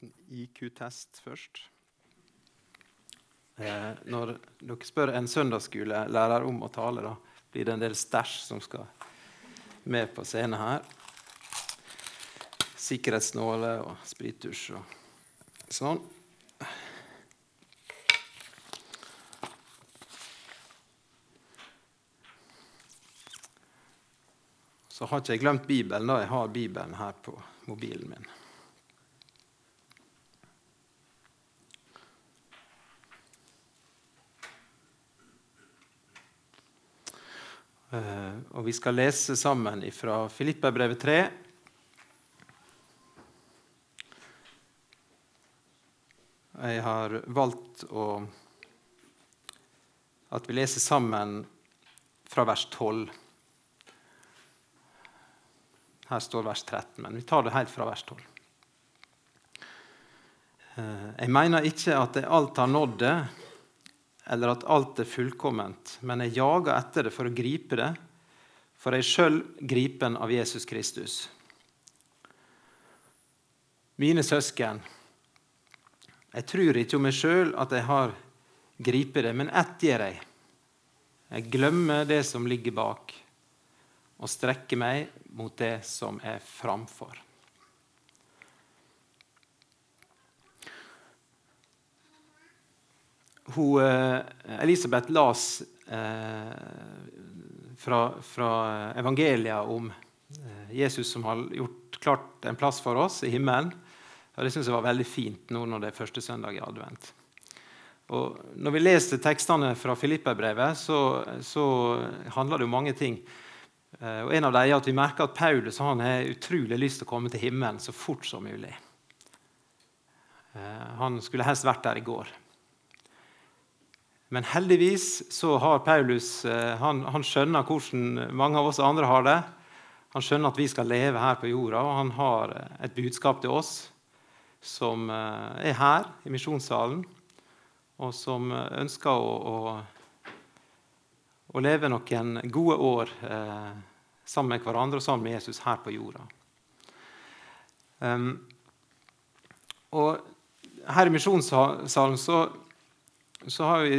liten IQ-test først. Eh, når dere spør en søndagsskolelærer om å tale, da blir det en del stæsj som skal med på scenen her. Sikkerhetsnåler og sprittusj og sånn. Så har ikke jeg glemt Bibelen. da Jeg har Bibelen her på mobilen min. Og vi skal lese sammen fra Filippabrevet 3. Jeg har valgt å, at vi leser sammen fra vers 12. Her står vers 13, men vi tar det helt fra vers 12. Eh, jeg mener ikke at jeg alt har nådd det, eller at alt er fullkomment, men jeg jager etter det for å gripe det, for jeg sjøl gripen av Jesus Kristus. Mine søsken, jeg tror ikke om meg sjøl at jeg har gripet det, men ett gjør jeg. Jeg glemmer det som ligger bak, og strekker meg mot det som er framfor. Hun, eh, Elisabeth las eh, fra, fra evangeliet om eh, Jesus som har gjort klart en plass for oss i himmelen. Og Det syns jeg var veldig fint nå når det er første søndag i advent. Og når vi leser tekstene fra Filipperbrevet, så, så handler det om mange ting. Eh, og en av dem er at Vi merker at Paulus han har utrolig lyst til å komme til himmelen så fort som mulig. Han skulle helst vært der i går. Men heldigvis så har Paulus eh, han, han, skjønner hvordan mange av oss andre har det. Han skjønner at vi skal leve her på jorda, og han har et budskap til oss som er her i misjonssalen, og som ønsker å, å å leve noen gode år eh, sammen med hverandre og sammen med Jesus her på jorda. Um, og her i misjonssalen så, så, har vi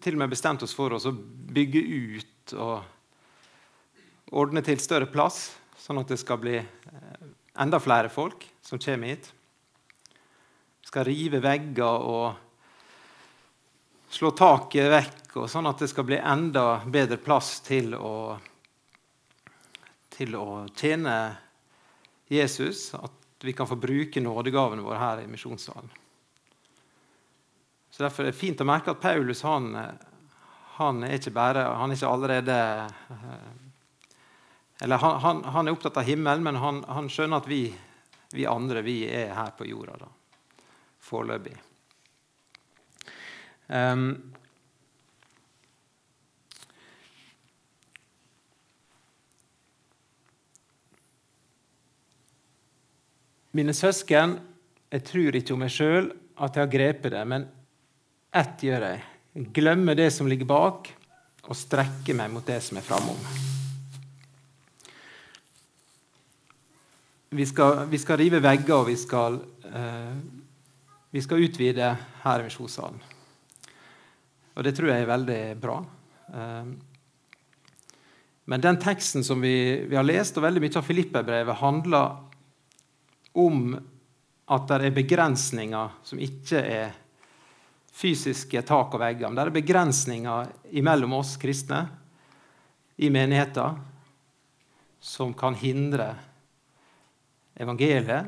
til og med bestemt oss for å bygge ut og ordne til større plass, sånn at det skal bli eh, enda flere folk som kommer hit. Vi skal rive vegger og slå taket vekk, og sånn at det skal bli enda bedre plass til å, til å tjene Jesus. At vi kan få bruke nådegavene våre her i misjonssalen. Så Derfor er det fint å merke at Paulus han, han er ikke bare han er ikke allerede eller han, han, han, er opptatt av himmelen, men han, han skjønner at vi, vi, andre vi er her på jorda da, foreløpig. Um, Mine søsken, jeg tror ikke om meg sjøl at jeg har grepet det, men ett gjør jeg. Glemmer det som ligger bak, og strekker meg mot det som er framom. Vi vi skal rive vegger, og vi skal, uh, vi skal utvide her i misjonssalen. Og det tror jeg er veldig bra. Ehm, men den teksten som vi, vi har lest, og veldig mye av Filipperbrevet, handler om at det er begrensninger som ikke er fysiske tak og vegger. Men det er begrensninger mellom oss kristne i menigheter som kan hindre evangeliet,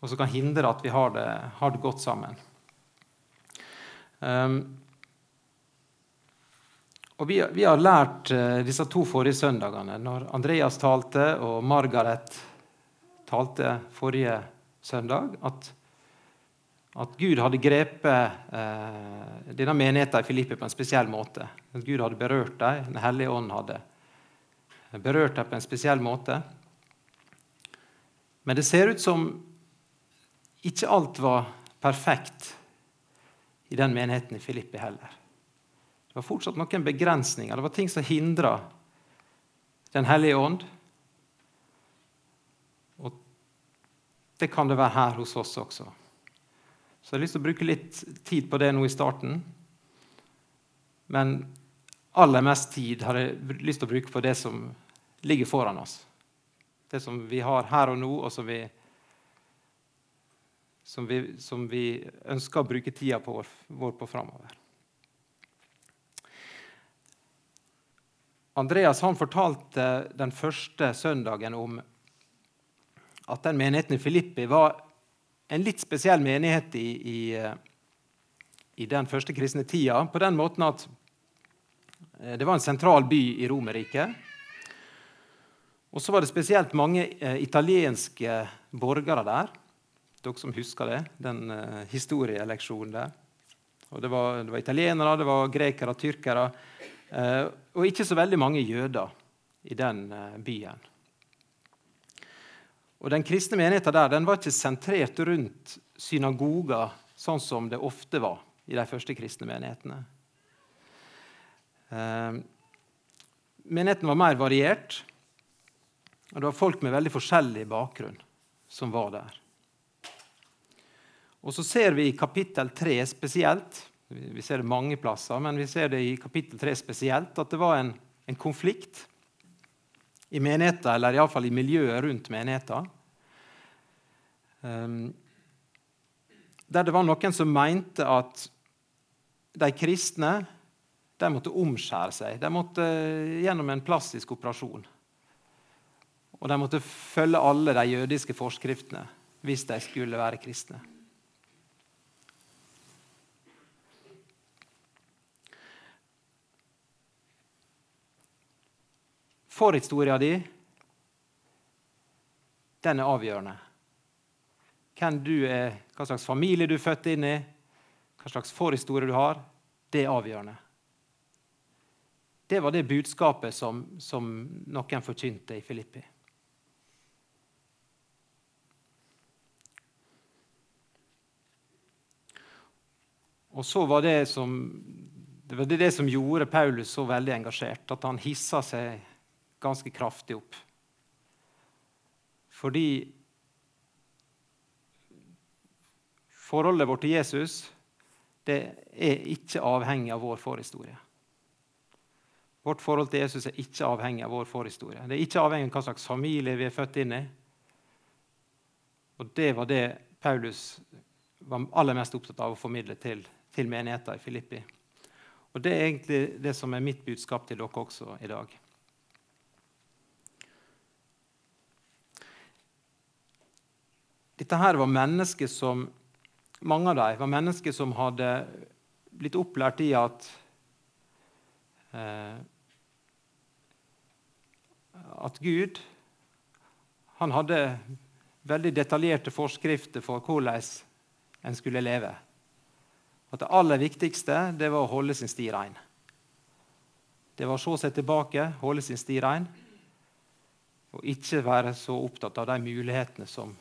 og som kan hindre at vi har det, har det godt sammen. Um, og vi, vi, har lært uh, disse to forrige søndagene, når Andreas talte og Margaret talte forrige søndag, at, at Gud hadde grepet eh, denne menigheten i Filippi på en spesiell måte. At Gud hadde berørt dem, Den hellige ånd hadde berørt dem på en spesiell måte. Men det ser ut som ikke alt var perfekt i den menigheten i Filippi heller. Det var fortsatt noen begrensninger. Det var ting som hindra Den hellige ånd. Og det kan det være her hos oss også. Så jeg har lyst til å bruke litt tid på det nå i starten. Men aller mest tid har jeg lyst til å bruke på det som ligger foran oss. Det som vi har her og nå, og som vi, som vi, som vi ønsker å bruke tida på vår, vår på framover. Andreas han fortalte den første søndagen om at den menigheten i Filippi var en litt spesiell menighet i, i, i den første kristne tida. På den måten at eh, det var en sentral by i Romerriket. Og så var det spesielt mange eh, italienske borgere der. Dere som husker det, den eh, historieleksjonen der. Og det var, det var italienere, det var grekere, tyrkere. Eh, og ikke så veldig mange jøder i den eh, byen. Og Den kristne menigheten der den var ikke sentrert rundt synagoga, sånn som det ofte var i de første kristne menighetene. Eh, menigheten var mer variert, og det var folk med veldig forskjellig bakgrunn som var der. Og så ser vi i kapittel 3 spesielt vi ser det mange plasser, men vi ser det i kapittel 3 spesielt, at det var en, en konflikt i menigheten, eller iallfall i miljøet rundt menigheten. Um, der det var noen som mente at de kristne de måtte omskjære seg. De måtte gjennom en plastisk operasjon. Og de måtte følge alle de jødiske forskriftene hvis de skulle være kristne. Forhistoria di, den er avgjørende. Hvem du er, hva slags familie du er født inn i, hva slags forhistorie du har, det er avgjørende. Det var det budskapet som, som noen forkynte i Filippi. Og så var det som, det var det som gjorde Paulus så veldig engasjert, at han hissa seg ganske kraftig opp. Fordi forholdet vårt til Jesus det er ikke avhengig av vår forhistorie. Vårt forhold til Jesus er ikke avhengig av vår forhistorie. Det er ikke avhengig av hva slags familie vi er født inn i. Og Det var det Paulus var aller mest opptatt av å formidle til, til menigheten i Filippi. Og Det er egentlig det som er mitt budskap til dere også i dag. Dette her var mennesker som mange av dem var mennesker som hadde blitt opplært i at eh, at Gud han hadde veldig detaljerte forskrifter for hvordan en skulle leve. At Det aller viktigste det var å holde sin sti rein. Det var å se seg tilbake, holde sin sti rein, og ikke være så opptatt av de mulighetene som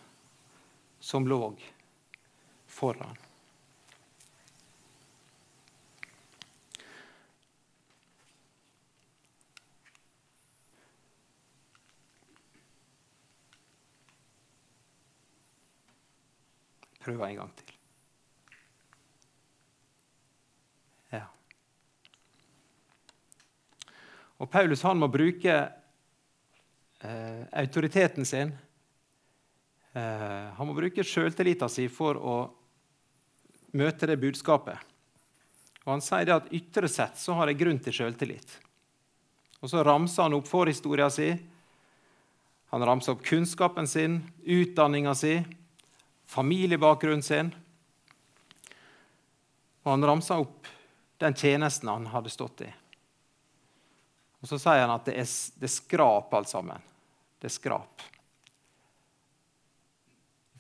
som lå foran. Prøver en gang til. Ja. Og Paulus han må bruke eh, autoriteten sin han må bruke sjøltillita sin for å møte det budskapet. Og Han sier det at ytre sett så har jeg grunn til sjøltillit. Og Så ramser han opp forhistoria si. Han ramser opp kunnskapen sin, utdanninga si, familiebakgrunnen sin. Og han ramser opp den tjenesten han hadde stått i. Og Så sier han at det er, det er skrap, alt sammen. Det er skrap.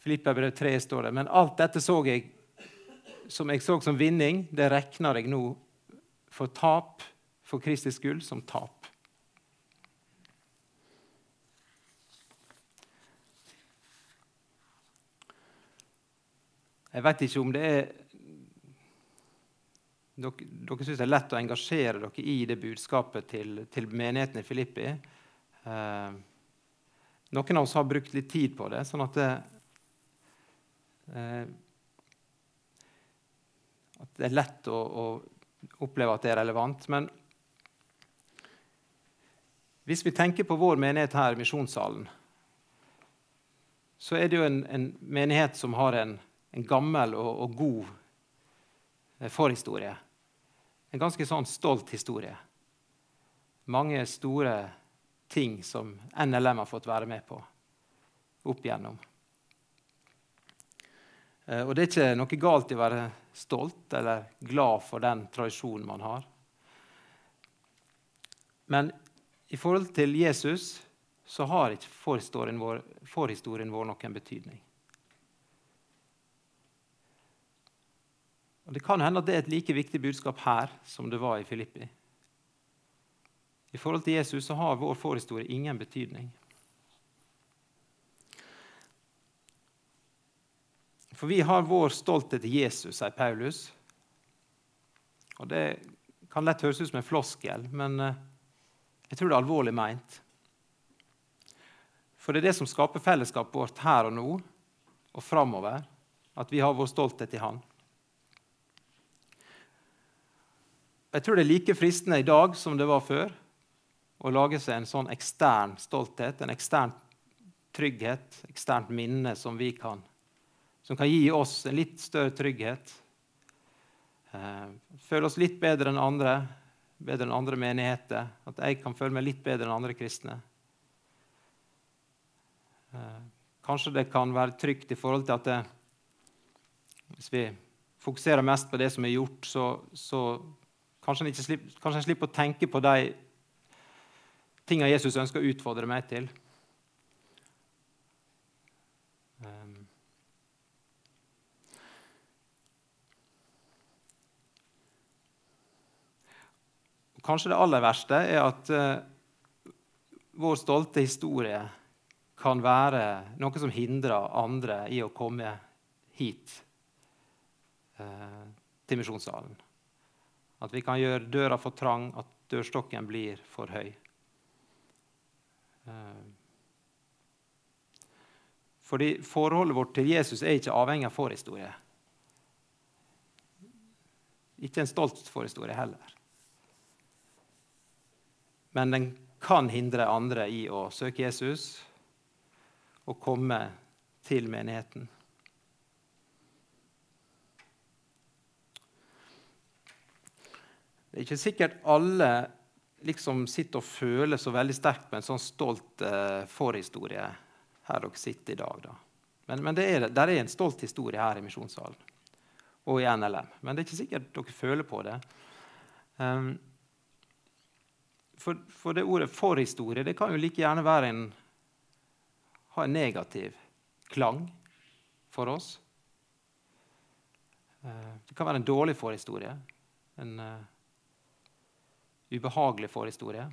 Filippabrev 3 står det. Men alt dette så jeg som jeg så som vinning, det regner jeg nå for tap for Kristi skyld som tap. Jeg vet ikke om det er Dere, dere syns det er lett å engasjere dere i det budskapet til, til menigheten i Filippi. Eh, noen av oss har brukt litt tid på det. sånn at det, at det er lett å, å oppleve at det er relevant. Men hvis vi tenker på vår menighet her i Misjonssalen, så er det jo en, en menighet som har en, en gammel og, og, god eh, forhistorie. En ganske sånn stolt historie. Mange store ting som NLM har fått være med på opp igjennom. Eh, og det er ikke noe galt i å være stolt eller glad for den tradisjonen man har. Men i forhold til Jesus så har ikke forhistorien vår, forhistorien vår noen betydning. Og Det kan hende at det er et like viktig budskap her som det var i Filippi. I forhold til Jesus så har vår forhistorie ingen betydning. For vi har vår stolthet til Jesus, sier Paulus. Og Det kan lett høres ut som en floskel, men eh, jeg tror det er alvorlig meint. For det er det som skaper fellesskapet vårt her og nå og framover, at vi har vår stolthet i Han. Jeg tror det er like fristende i dag som det var før, å lage seg en sånn ekstern stolthet, en ekstern trygghet, eksternt minne som vi kan som kan gi oss en litt større trygghet. Eh, føle oss litt bedre enn andre, bedre enn andre menigheter. At jeg kan føle meg litt bedre enn andre kristne. Eh, kanskje det kan være trygt i forhold til at det, hvis vi fokuserer mest på det som er gjort, så, så kanskje, en slipper, kanskje en slipper å tenke på de tingene Jesus ønsker å utfordre meg til. Kanskje det aller verste er at uh, vår stolte historie kan være noe som hindrer andre i å komme hit uh, til misjonssalen. At vi kan gjøre døra for trang, at dørstokken blir for høy. Uh, fordi forholdet vårt til Jesus er ikke avhengig av forhistorie. Ikke en stolt forhistorie heller men den kan hindre andre i å søke Jesus og komme til menigheten. Det er ikke sikkert alle liksom sitter og føler så veldig sterkt på en sånn stolt uh, forhistorie her dere sitter i dag. Da. Men, men det er, der er en stolt historie her i Misjonssalen og i NLM. Men det er ikke sikkert dere føler på det. Um, for, for, det ordet forhistorie det kan jo like gjerne være en, ha en negativ klang for oss. Eh, det kan være en dårlig forhistorie. En uh, ubehagelig forhistorie.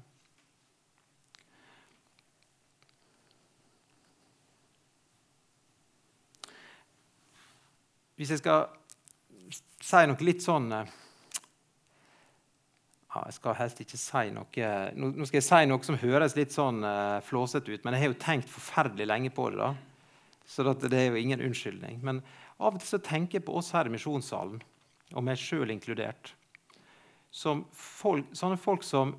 Hvis jeg skal si noe litt sånn uh, ja, Jeg skal helst ikke si noe Nå, skal jeg si noe som høres litt sånn uh, flåsete ut, men jeg har jo tenkt forferdelig lenge på det. da. Så det er jo ingen unnskyldning. Men av og til så tenker jeg på oss her i misjonssalen, og meg sjøl inkludert, som folk, sånne folk som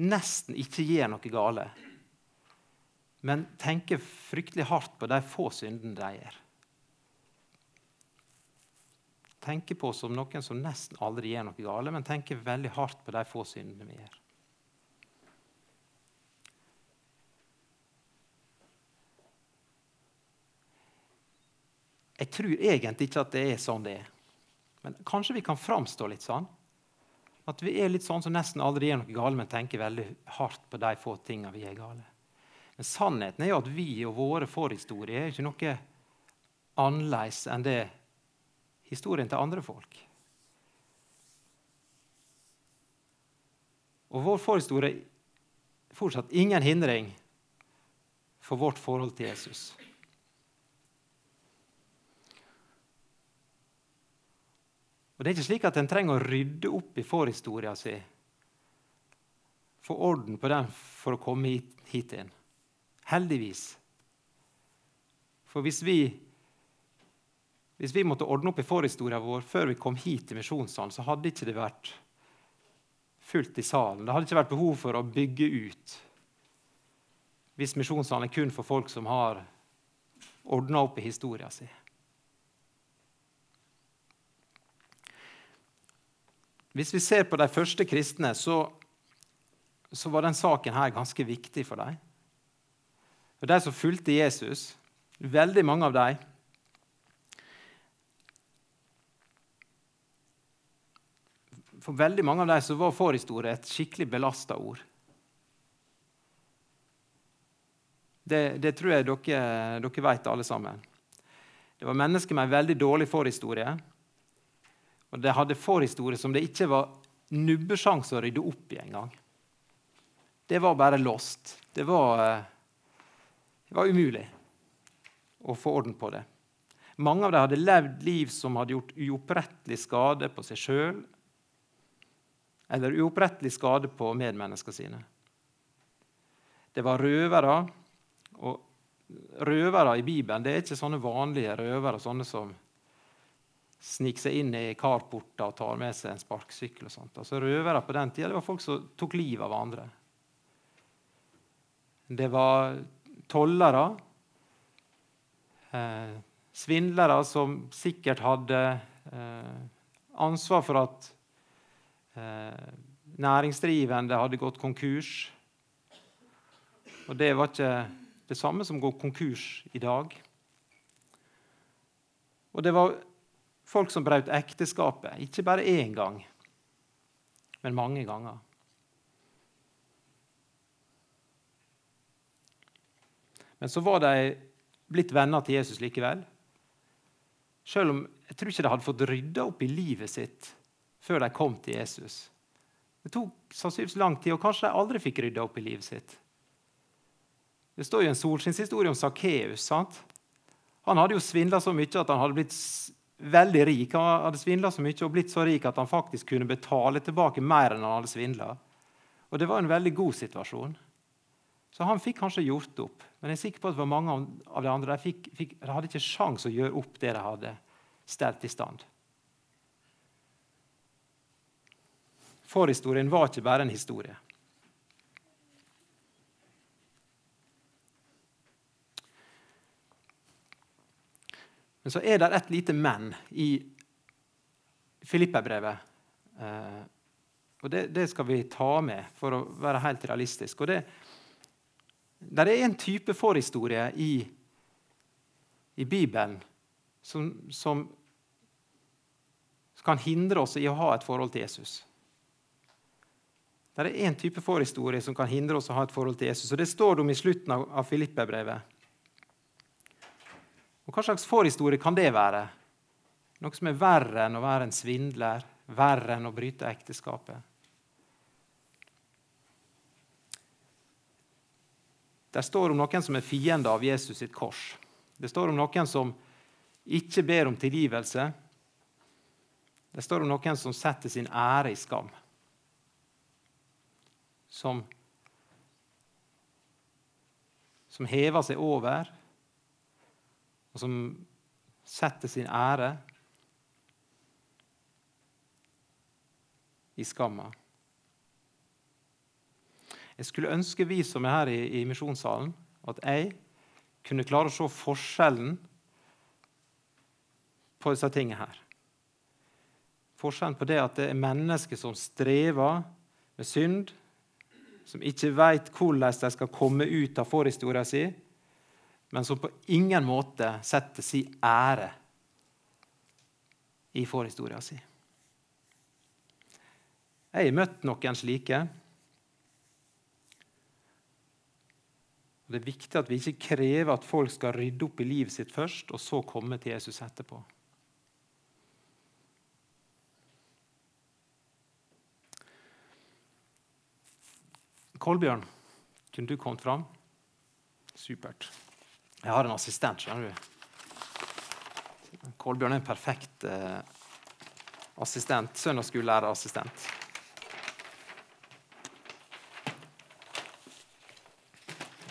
nesten ikke gjør noe gale, men tenker fryktelig hardt på de få syndene de gjør tenker på som noen som nesten aldri gjør noe gale, men tenker veldig hardt på de få syndene vi gjør. Jeg tror egentlig ikke at det er sånn det er. Men kanskje vi kan framstå litt sånn. At vi er litt sånn som nesten aldri gjør noe gale, men tenker veldig hardt på de få tingene vi er gale. Men sannheten er jo at vi og våre forhistorier er ikke noe annerledes enn det historien til andre folk. Og vår forhistorie er fortsatt ingen hindring for vårt forhold til Jesus. Og Det er ikke slik at en trenger å rydde opp i forhistoria si, få orden på den for å komme hit, hit inn. Heldigvis. For hvis vi Hvis vi måtte ordne opp i forhistorien vår før vi kom hit til misjonssalen, så hadde ikke det vært fullt i salen. Det hadde ikke vært behov for å bygge ut hvis misjonssalen er kun for folk som har ordna opp i historien sin. Hvis vi ser på de første kristne, så, så var denne saken her ganske viktig for dem. Og De som fulgte Jesus, veldig mange av dem For veldig mange av dem så var forhistorie et skikkelig belasta ord. Det, det, tror jeg dere, dere vet, alle sammen. Det var mennesker med en veldig dårlig forhistorie. Og de hadde forhistorie som det ikke var nubbesjanse å rydde opp i engang. Det var bare lost. Det var, det var umulig å få orden på det. Mange av dem hadde levd liv som hadde gjort uopprettelig skade på seg sjøl eller uopprettelig skade på medmenneskene sine. Det var røvere. Og røvere i Bibelen det er ikke sånne vanlige røvere, sånne som sniker seg inn i carporter og tar med seg en sparkesykkel. og sånt. Altså Røvere på den tida det var folk som tok livet av andre. Det var tollere, eh, svindlere som sikkert hadde eh, ansvar for at næringsdrivende hadde gått konkurs. Og det var ikke det samme som å gå konkurs i dag. Og det var folk som brøt ekteskapet, ikke bare én gang, men mange ganger. Men så var de blitt venner til Jesus likevel. Selv om jeg tror ikke de hadde fått rydda opp i livet sitt før de kom til Jesus. Det tok sannsynligvis lang tid, og kanskje de aldri fikk rydda opp i livet sitt. Det står jo en solskinnshistorie om Sakkeus. Han hadde jo svindla så mye at han hadde blitt veldig rik. Han hadde svindla så mye og blitt så rik at han faktisk kunne betale tilbake mer enn han hadde svindla. Og det var en veldig god situasjon. Så han fikk kanskje gjort opp. Men jeg er sikker på at mange av de andre de, fikk, fikk, de hadde ikke sjans å gjøre opp det de hadde stelt i stand. Forhistorien var ikke bare en historie. Men så er det et lite men i Filipperbrevet. Eh, og det, det, skal vi ta med for å være helt realistisk. Og det, det er en type forhistorie i, i Bibelen som, som kan hindre oss i å ha et forhold til Jesus. Det er én type forhistorie som kan hindre oss å ha et forhold til Jesus. og Det står det om i slutten av, av Filippe-brevet. Hva slags forhistorie kan det være? Noe som er verre enn å være en svindler, verre enn å bryte ekteskapet. Der står om noen som er fiende av Jesus sitt kors. Det står om noen som ikke ber om tilgivelse. Det står om noen som setter sin ære i skam som, som hever seg over, og som setter sin ære i skamma. Jeg skulle ønske vi som er her i, i misjonssalen, at jeg kunne klare å se forskjellen på disse tingene her. Forskjellen på det at det er mennesker som strever med synd, som ikke vet hvordan de skal komme ut av forhistoria sin, men som på ingen måte setter sin ære i forhistoria sin. Jeg har møtt noen slike. Det er viktig at vi ikke krever at folk skal rydde opp i livet sitt først, og så komme til Jesus etterpå. Kolbjørn, kunne du kommet fram? Supert. Jeg har en assistent, skjønner du. Kolbjørn er en perfekt eh, assistent. Søndagsskolelærerassistent.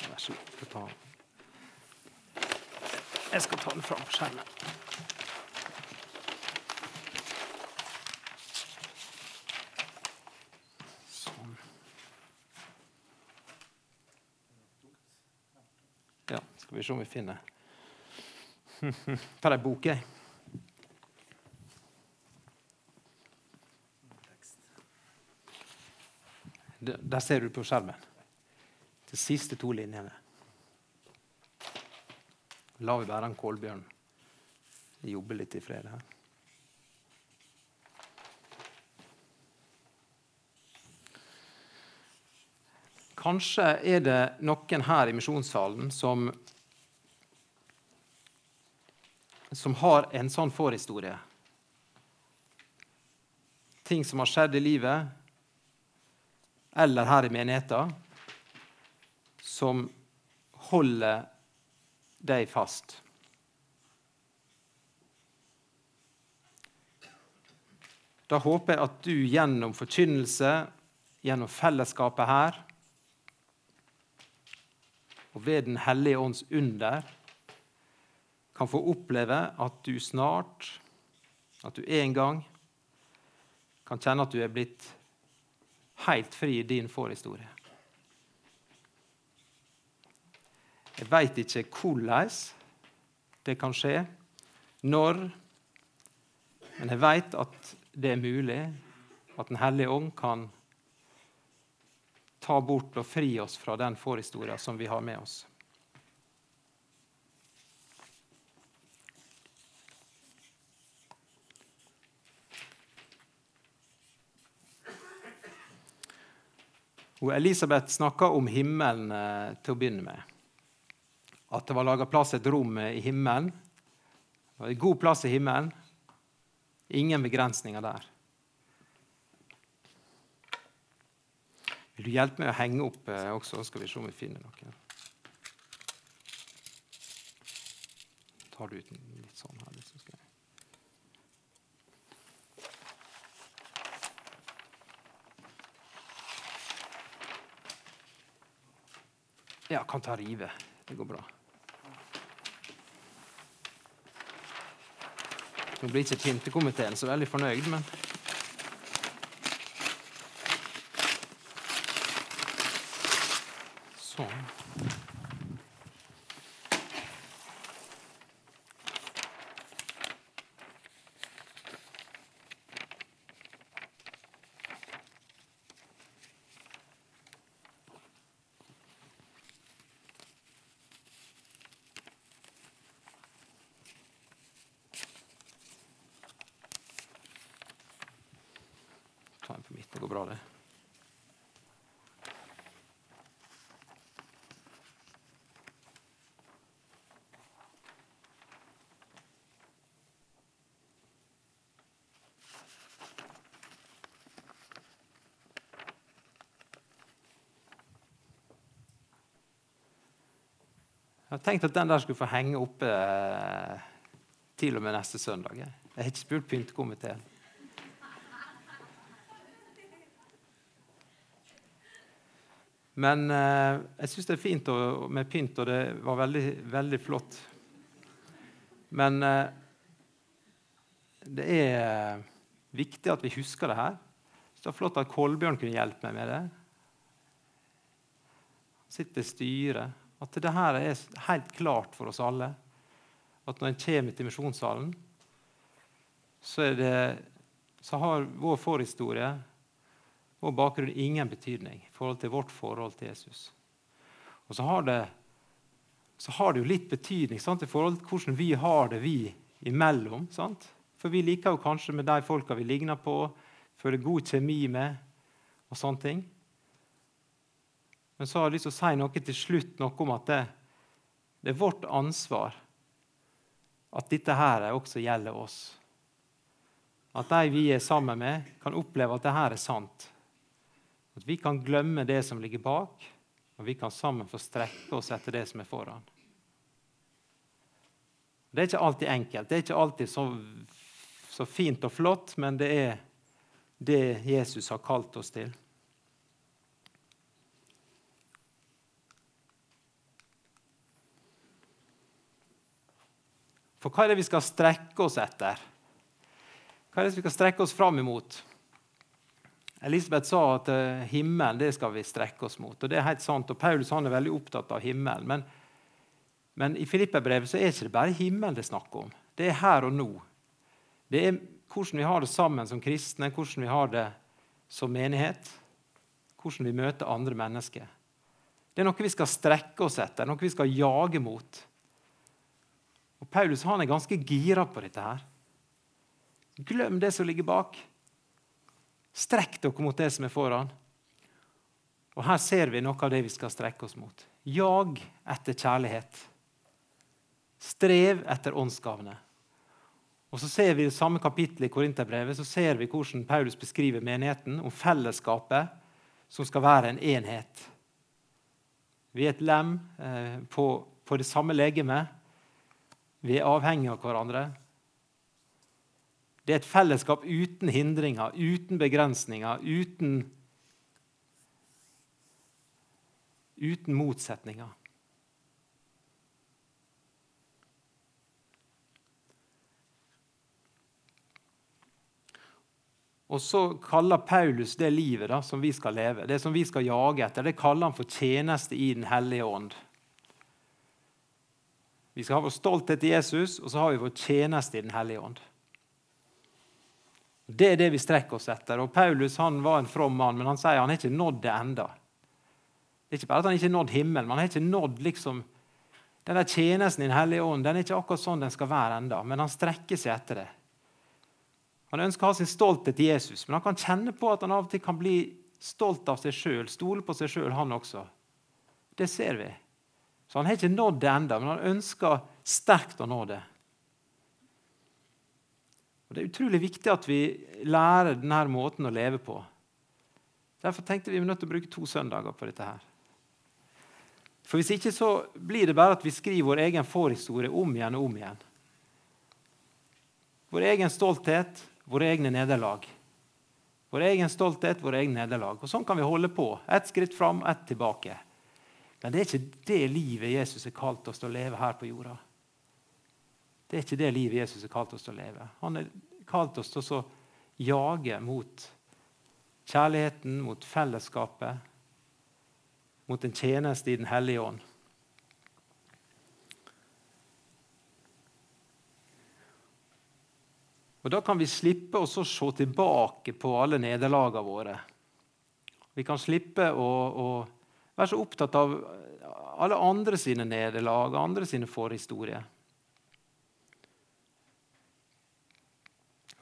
Vær så god. Jeg skal ta den fram på skjermen. Ja, skal vi se om vi finner Tar ei bok, jeg. Der ser du på skjermen. De siste to linjene. La vi bare en Kolbjørn jobbe litt i fred her. Kanskje er det noen her i misjonssalen som, som har en sånn forhistorie. Ting som har skjedd i livet, eller her i menigheten, som holder deg fast. Da håper jeg at du gjennom forkynnelse, gjennom fellesskapet her, og ved Den hellige ånds under kan få oppleve at du snart, at du en gang, kan kjenne at du er blitt helt fri i din forhistorie. Jeg veit ikke hvordan det kan skje, når, men jeg veit at det er mulig at Den hellige ånd kan ta bort og fri oss fra den forhistoria som vi har med oss. Og Elisabeth snakka om himmelen eh, til å begynne med. At det var laga plass et rom i himmelen. Det var god plass i himmelen. Ingen begrensninger der. Vil du hjelpe meg å henge opp eh, også? Skal vi se om vi finner noe. Tar du ut litt sånn her? Liksom skal jeg. Ja, kan ta rive. Det går bra. Nå blir ikke pyntekomiteen så veldig fornøyd, men Sånn. På midten. Det går bra, det. Jeg har tenkt at den der skulle få henge oppe eh, til og med neste søndag. Jeg har ikke spurt pyntekomiteen. Men eh, jeg syns det er fint og, med pynt, og det var veldig, veldig flott. Men eh, det er viktig at vi husker det her. Så det er flott at Kolbjørn kunne hjelpe meg med det. Sitte i styret. At det her er helt klart for oss alle. At når en kommer til misjonssalen, så, så har vår forhistorie vår bakgrunn ingen betydning i forhold til vårt forhold til Jesus. Og så har det, så har det jo litt betydning sant, i forhold til hvordan vi har det vi imellom. Sant? For vi liker jo kanskje med de folka vi ligner på, føler god kjemi med og sånne ting. Men så har jeg lyst til å si noe til slutt noe om at det, det er vårt ansvar at dette her også gjelder oss. At de vi er sammen med, kan oppleve at dette er sant. At vi kan glemme det som ligger bak, og vi kan sammen få strekke oss etter det som er foran. Det er ikke alltid enkelt, det er ikke alltid så, så fint og flott, men det er det Jesus har kalt oss til. For hva er det vi skal strekke oss etter? Hva er det vi skal strekke oss fram imot? Elisabeth sa at himmelen det skal vi strekke oss mot. og Det er helt sant, og Paulus han er veldig opptatt av himmelen. Men Men i Filipperbrevet så er det ikke bare himmelen det er snakk om. Det er her og nå. Det er hvordan vi har det sammen som kristne, hvordan vi har det som menighet. Hvordan vi møter andre mennesker. Det er noe vi skal strekke oss etter, noe vi skal jage mot. Og Paulus han er ganske gira på dette. her. Glem det som ligger bak. Strekk dere mot det som er foran. Og Her ser vi noe av det vi skal strekke oss mot. Jag etter kjærlighet. Strev etter åndsgavene. Og så ser vi I det samme kapittelet i Korinterbrevet så ser vi hvordan Paulus beskriver menigheten, om fellesskapet som skal være en enhet. Vi er et lem eh, på, på det samme legemet. Vi er avhengige av hverandre. Det er et fellesskap uten hindringer, uten begrensninger, uten, uten motsetninger. Og så kaller Paulus det livet da, som vi skal leve, det som vi skal jage etter, det kaller han for tjeneste i Den hellige ånd. Vi skal ha vår stolthet i Jesus, og så har vi vår tjeneste i Den hellige ånd. Det er det vi strekker oss etter. Og Paulus han var en from mann, men han sier han har ikke nådd det enda. Det er ikke bare at han ikke har nådd himmelen, men han har ikke nådd liksom, den der tjenesten i Den hellige ånd. Den er ikke akkurat sånn den skal være enda, men han strekker seg etter det. Han ønsker å ha sin stolthet til Jesus, men han kan kjenne på at han av og til kan bli stolt av seg sjøl, stole på seg sjøl, han også. Det ser vi. Så Han har ikke nådd det enda, men han ønsker sterkt å nå det. Og Det er utrolig viktig at vi lærer denne måten å leve på. Derfor tenkte vi vi nødt til å bruke to søndager på dette. her. For Hvis ikke så blir det bare at vi skriver vår egen forhistorie om igjen og om igjen. Vår egen stolthet, våre egne nederlag. Vår egen stolthet, våre egne nederlag. Og Sånn kan vi holde på. Ett skritt fram, ett tilbake. Men det er ikke det livet Jesus har kalt oss til å leve her på jorda. Det er ikke det livet Jesus har kalt oss til å leve. Han har kalt oss til å jage mot kjærligheten, mot fellesskapet, mot en tjeneste i Den hellige ånd. Og Da kan vi slippe å se tilbake på alle nederlagene våre. Vi kan slippe å, å, være så opptatt av alle andre sine nederlag, andre sine forhistorier.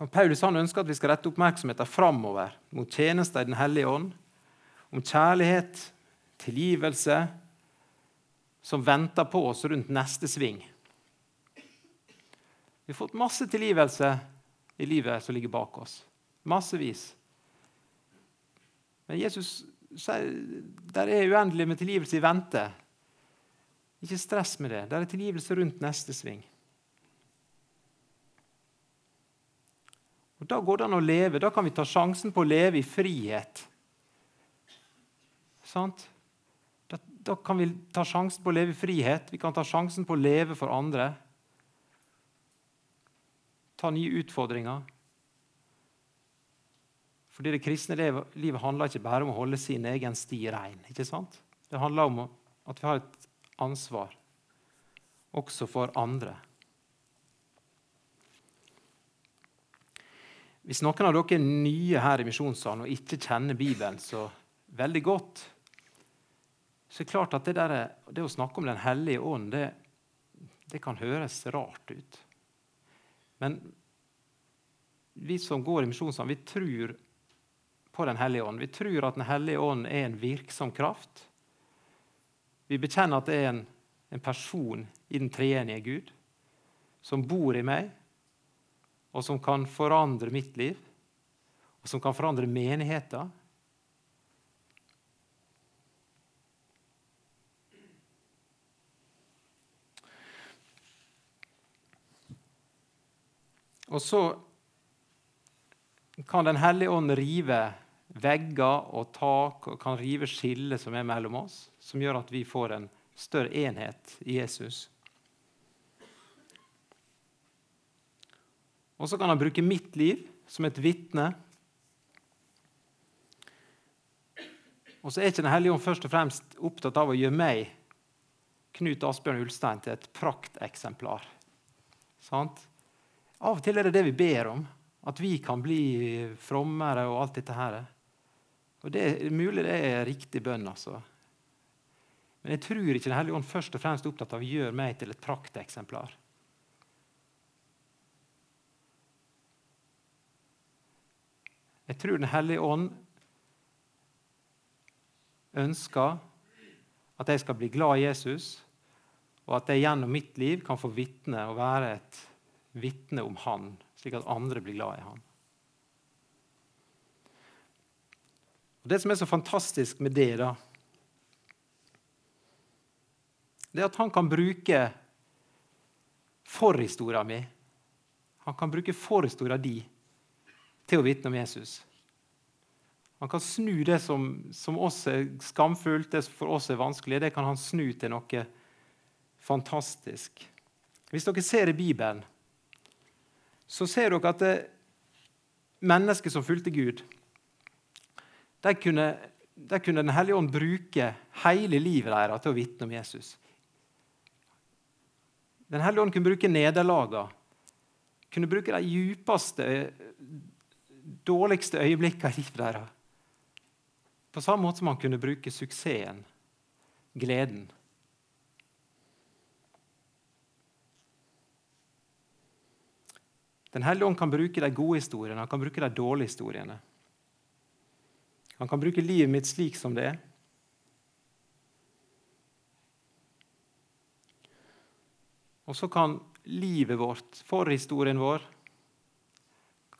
Paulus han ønsker at vi skal rette oppmerksomheten framover mot tjenester i Den hellige ånd, om kjærlighet, tilgivelse, som venter på oss rundt neste sving. Vi har fått masse tilgivelse i livet som ligger bak oss. Massevis. Men Jesus sier der er uendelig med tilgivelse i vente. Ikke stress med det. Der er tilgivelse rundt neste sving. Og Da går det an å leve. Da kan vi ta sjansen på å leve i frihet. Sant? Da, da kan vi ta sjansen på å leve i frihet. Vi kan ta sjansen på å leve for andre ta nye utfordringer. Fordi det kristne livet handler ikke bare om å holde sin egen sti rein. ikke sant? Det handler om at vi har et ansvar også for andre. Hvis noen av dere er nye her i Misjonssalen og ikke kjenner Bibelen så veldig godt, så er det klart at det, der, det å snakke om Den hellige ånd, det, det kan høres rart ut. Men vi som går i misjonssalen, vi tror på Den hellige ånd. Vi tror at Den hellige ånd er en virksom kraft. Vi bekjenner at det er en, en person i den treenige Gud som bor i meg, og som kan forandre mitt liv, og som kan forandre menigheter. Og så kan Den hellige ånd rive vegger og tak og kan rive skillet som er mellom oss, som gjør at vi får en større enhet i Jesus. Og så kan han bruke mitt liv som et vitne. Og så er ikke Den hellige ånd først og fremst opptatt av å gjøre meg Knut Asbjørn Ulstein til et prakteksemplar. Sant? Av og til er det det vi ber om. At vi kan bli frommere og alt dette her. Og Det er mulig det er riktig bønn, altså. Men jeg tror ikke Den hellige ånd først og fremst er opptatt av å gjøre meg til et prakteksemplar. Jeg tror Den hellige ånd ønsker at jeg skal bli glad i Jesus, og at jeg gjennom mitt liv kan få vitne og være et vitne om Han, slik at andre blir glad i Han. Og Det som er så fantastisk med det, da, det er at han kan bruke forhistoria mi. Han kan bruke forhistoria di til å vitne om Jesus. Han kan snu det som, som oss er skamfullt, det som for oss er vanskelig, det kan han snu til noe fantastisk. Hvis dere ser i Bibelen, så ser dere at det, mennesker som fulgte Gud, der kunne, der kunne Den hellige ånd bruke hele livet deres til å vitne om Jesus. Den hellige ånd kunne bruke nederlagene, kunne bruke de djupeste, dårligste øyeblikkene i livet deres. På samme måte som han kunne bruke suksessen, gleden. Den hellige ånd kan bruke de gode historiene, han kan bruke de dårlige historiene. Han kan bruke livet mitt slik som det er. Og så kan livet vårt, forhistorien vår,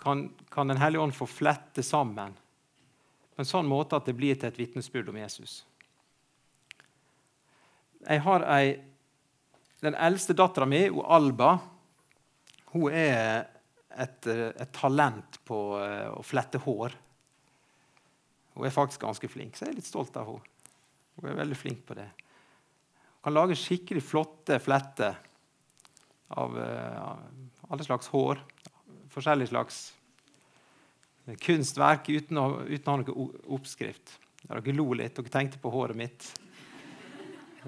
kan, kan Den hellige ånd få flette sammen på en sånn måte at det blir til et vitnesbyrd om Jesus. Jeg har ei, Den eldste dattera mi, Alba, hun er et, et talent på uh, å flette hår. Hun er faktisk ganske flink, så jeg er litt stolt av henne. Hun er veldig flink på det. Hun kan lage skikkelig flotte fletter av av alle slags hår. Forskjellig slags kunstverk uten å, uten å ha noe oppskrift. Dere lo litt. Dere tenkte på håret mitt.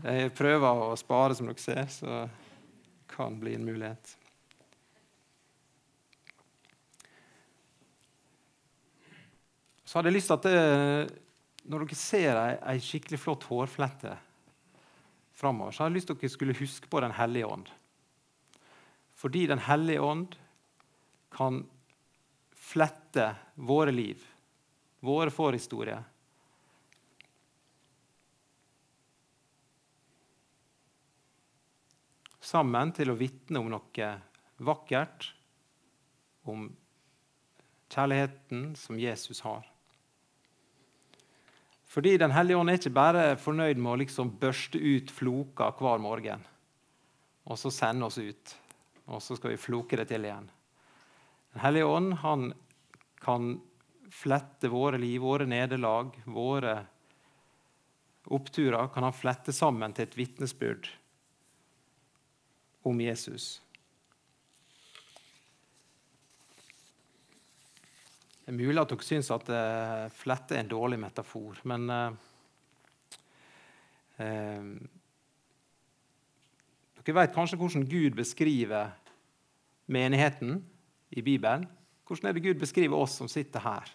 Jeg prøver å spare, som dere ser, så det kan bli en mulighet. Så hadde jeg lyst til at det, når dere ser ei, ei skikkelig flott hårflette framover, så hadde jeg lyst til at dere skulle huske på Den hellige ånd. Fordi Den hellige ånd kan flette våre liv, våre forhistorier. Sammen til å vitne om noe vakkert, om kjærligheten som Jesus har. Fordi Den hellige ånd er ikke bare fornøyd med å liksom børste ut floker hver morgen og så sende oss ut, og så skal vi floke det til igjen. Den hellige ånd han kan flette våre liv, våre nederlag, våre oppturer kan han flette sammen til et vitnesbyrd om Jesus. Det er mulig at dere syns at uh, flette er en dårlig metafor, men uh, uh, Dere vet kanskje hvordan Gud beskriver menigheten i Bibelen. Hvordan er det Gud beskriver oss som sitter her?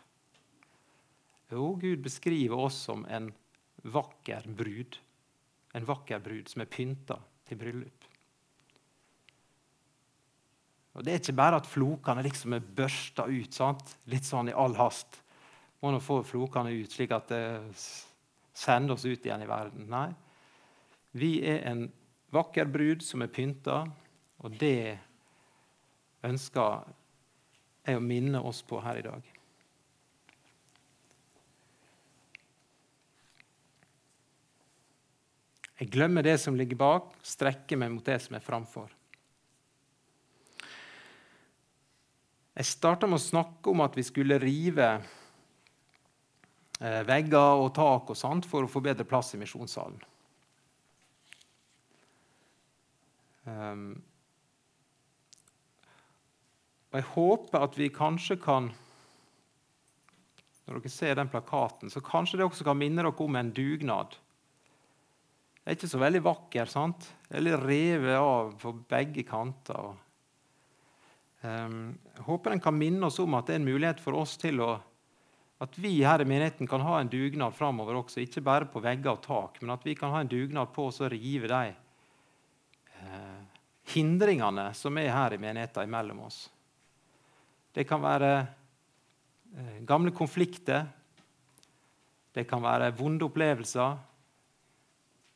Jo, Gud beskriver oss som en vakker brud. En vakker brud som er pynta til bryllup. Og Det er ikke bare at flokene liksom er børsta ut sant? litt sånn i all hast. Må nå få flokene ut, slik at det sender oss ut igjen i verden. Nei. Vi er en vakker brud som er pynta, og det ønsker jeg å minne oss på her i dag. Jeg glemmer det som ligger bak, strekker meg mot det som er framfor. Jeg starta med å snakke om at vi skulle rive eh, vegger og tak og sånt for å få bedre plass i misjonssalen. Um, og jeg håper at vi kanskje kan Når dere ser den plakaten, så kanskje det også kan minne dere om en dugnad. Det er ikke så veldig vakker. sant? Det er litt revet av på begge kanter. Um, jeg håper den kan minne oss om at det er en mulighet for oss til å at vi her i menigheten kan ha en dugnad framover også, ikke bare på vegger og tak, men at vi kan ha en dugnad på oss å rive de eh, hindringene som er her i menigheten imellom oss. Det kan være eh, gamle konflikter. Det kan være vonde opplevelser,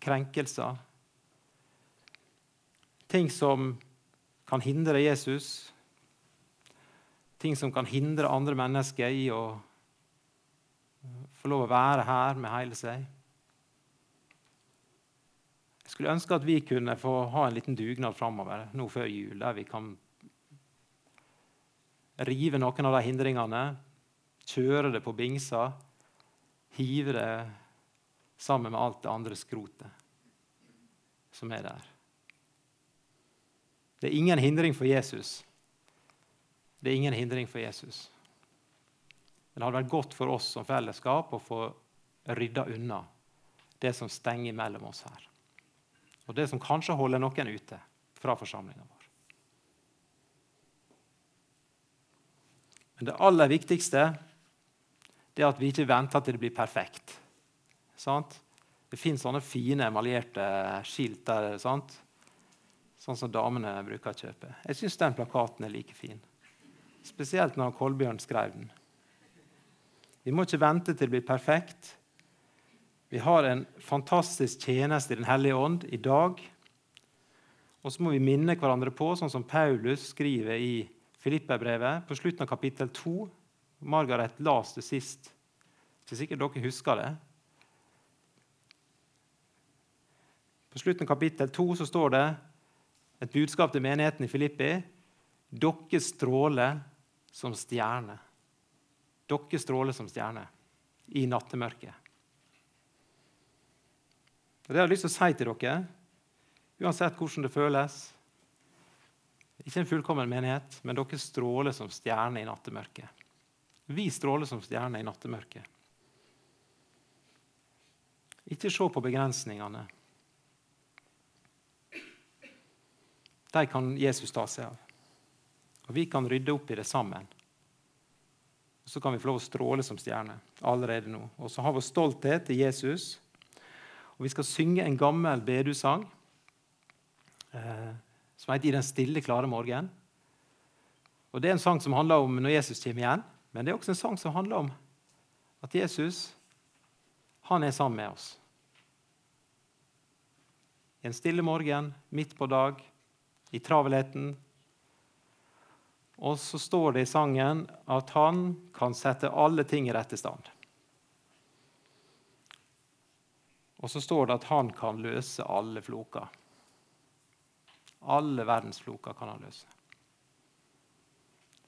krenkelser. Ting som kan hindre Jesus. Ting som kan hindre andre mennesker i å få lov å være her med hele seg. Jeg skulle ønske at vi kunne få ha en liten dugnad framover nå før jul, der vi kan rive noen av de hindringene, kjøre det på bingsa, hive det sammen med alt det andre skrotet som er der. Det er ingen hindring for Jesus. Det er ingen hindring for Jesus. Men det hadde vært godt for oss som fellesskap å få rydda unna det som stenger mellom oss her. Og det som kanskje holder noen ute fra forsamlinga vår. Men det aller viktigste det er at vi ikke venter til det blir perfekt. Sant? Det fins sånne fine emaljerte skilt der, sant? sånn som damene bruker å kjøpe. Jeg syns den plakaten er like fin. Spesielt når Kolbjørn skrev den. Vi må ikke vente til det blir perfekt. Vi har en fantastisk tjeneste i Den hellige ånd i dag. Og så må vi minne hverandre på, sånn som Paulus skriver i Filipperbrevet på slutten av kapittel 2. Margaret las det sist. så sikkert dere husker det. På slutten av kapittel 2 så står det et budskap til menigheten i Filippi. Dere stråler som stjerner. Dere stråler som stjerner i nattemørket. Og Det har jeg lyst til å si til dere, uansett hvordan det føles. Ikke en fullkommen menighet, men dere stråler som stjerner i nattemørket. Vi stråler som stjerner i nattemørket. Ikke se på begrensningene. De kan Jesus ta seg av. Og vi kan rydde opp i det sammen så kan vi få lov å stråle som stjerner allerede nå. Og så har vi stolthet til Jesus. Og vi skal synge en gammel bedusang eh, som heter 'I den stille, klare morgen'. Og Det er en sang som handler om når Jesus kommer igjen, men det er også en sang som handler om at Jesus han er sammen med oss. I en stille morgen, midt på dag, i travelheten, og så står det i sangen at han kan sette alle ting i rette stand. Og så står det at han kan løse alle floker. Alle verdens floker kan han løse.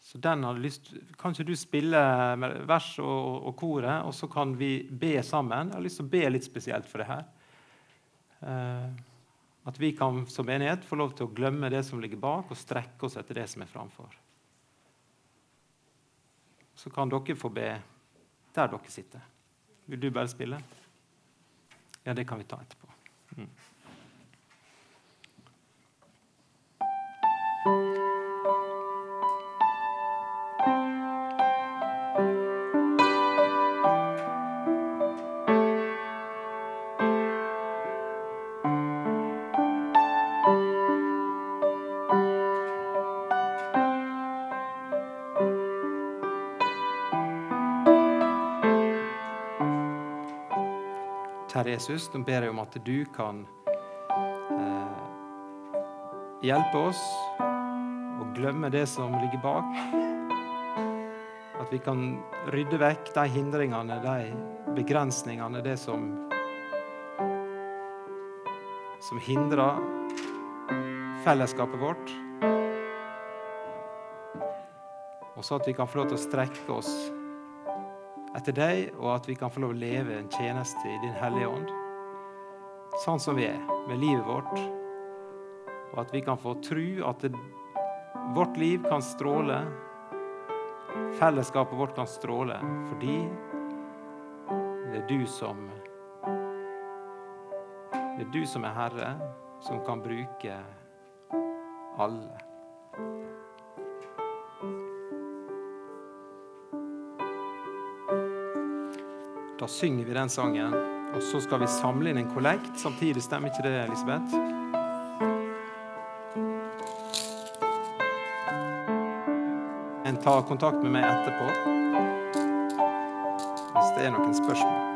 Så den har lyst, Kan ikke du spille vers og, og koret, og så kan vi be sammen? Jeg har lyst til å be litt spesielt for det her. Eh, at vi kan som enighet få lov til å glemme det som ligger bak, og strekke oss etter det som er framfor så kan dere få be der dere sitter. Vil du bare spille? Ja, det kan vi ta etterpå. Mm. Jesus, nå ber jeg om at du kan eh, hjelpe oss å glemme det som ligger bak. At vi kan rydde vekk de hindringene, de begrensningene, det som som hindrer fellesskapet vårt. Og så at vi kan få lov til å strekke oss etter deg, og at vi kan få lov å leve en tjeneste i Din Hellige Ånd, sånn som vi er, med livet vårt, og at vi kan få tro at det, vårt liv kan stråle, fellesskapet vårt kan stråle, fordi det er du som Det er du som er Herre, som kan bruke alle. Da synger vi den sangen, og så skal vi samle inn en kollekt samtidig. Stemmer ikke det, Elisabeth? En tar kontakt med meg etterpå hvis det er noen spørsmål.